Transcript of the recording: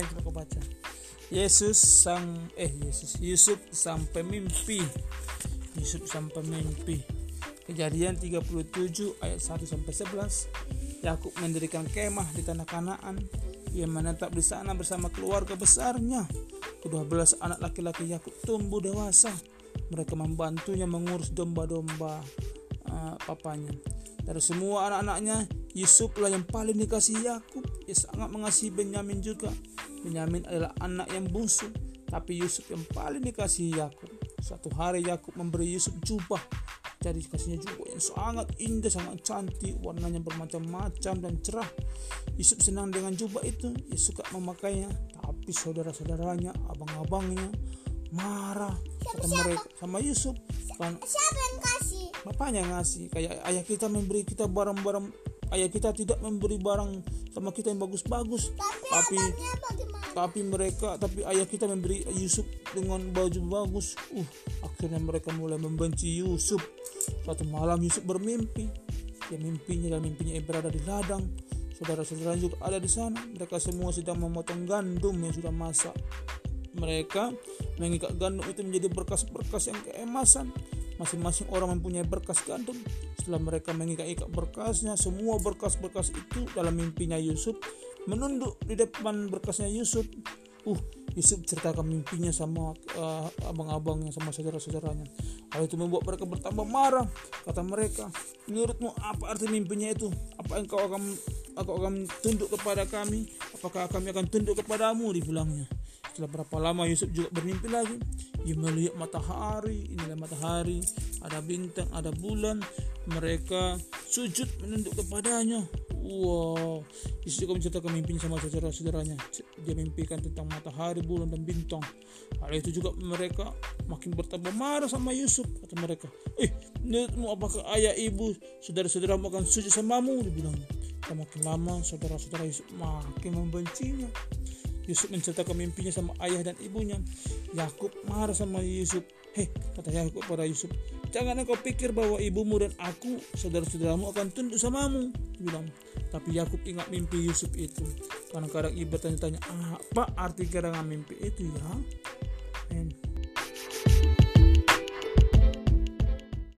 coba kau baca. Yesus sang eh Yesus Yusuf sang pemimpi. Yusuf sang pemimpi. Kejadian 37 ayat 1 sampai 11 Yakub mendirikan kemah di tanah Kanaan. Ia menetap di sana bersama keluarga besarnya. Kedua belas anak laki-laki Yakub tumbuh dewasa. Mereka membantunya mengurus domba-domba uh, papanya. Dari semua anak-anaknya Yusuf lah yang paling dikasih Yakub. Ia sangat mengasihi Benyamin juga Benyamin adalah anak yang bungsu tapi Yusuf yang paling dikasih Yakub. Satu hari Yakub memberi Yusuf jubah. Jadi kasihnya juga yang sangat indah sangat cantik warnanya bermacam-macam dan cerah. Yusuf senang dengan jubah itu ia suka memakainya tapi saudara-saudaranya abang-abangnya marah. Kata mereka sama Yusuf kan siapa yang kasih? bapaknya ngasih. Kayak ayah kita memberi kita barang-barang ayah kita tidak memberi barang sama kita yang bagus-bagus. Tapi, tapi tapi mereka tapi ayah kita memberi Yusuf dengan baju bagus. Uh akhirnya mereka mulai membenci Yusuf. Suatu malam Yusuf bermimpi. Ya mimpinya dan mimpinya berada di ladang. Saudara-saudara juga ada di sana mereka semua sedang memotong gandum yang sudah masak. Mereka mengikat gandum itu menjadi berkas-berkas yang keemasan. Masing-masing orang mempunyai berkas gandum. Setelah mereka mengikat-ikat berkasnya semua berkas-berkas itu dalam mimpinya Yusuf menunduk di depan berkasnya Yusuf. Uh Yusuf ceritakan mimpinya sama uh, abang-abangnya sama saudara-saudaranya. Hal itu membuat mereka bertambah marah. Kata mereka menurutmu apa arti mimpinya itu? Apa yang kau akan kau akan tunduk kepada kami? Apakah kami akan tunduk kepadamu? Dibilangnya. Setelah berapa lama Yusuf juga bermimpi lagi. Ia melihat matahari inilah matahari. Ada bintang ada bulan. Mereka sujud menunduk kepadanya Wow, Yesus juga menceritakan mimpinya sama saudara-saudaranya. Dia mimpikan tentang matahari, bulan, dan bintang. Hal itu juga mereka makin bertambah marah sama Yusuf. Kata mereka, eh, menurutmu apakah ayah, ibu, saudara-saudara akan sujud samamu? Dibilangnya. Dan makin lama saudara-saudara Yusuf makin membencinya. Yusuf menceritakan mimpinya sama ayah dan ibunya. Yakub marah sama Yusuf. Hei, kata Yakub pada Yusuf, jangan engkau pikir bahwa ibumu dan aku, saudara-saudaramu akan tunduk samamu. Bilang, tapi Yakub ingat mimpi Yusuf itu. Kadang-kadang ibu tanya-tanya, apa arti kadang mimpi itu ya? And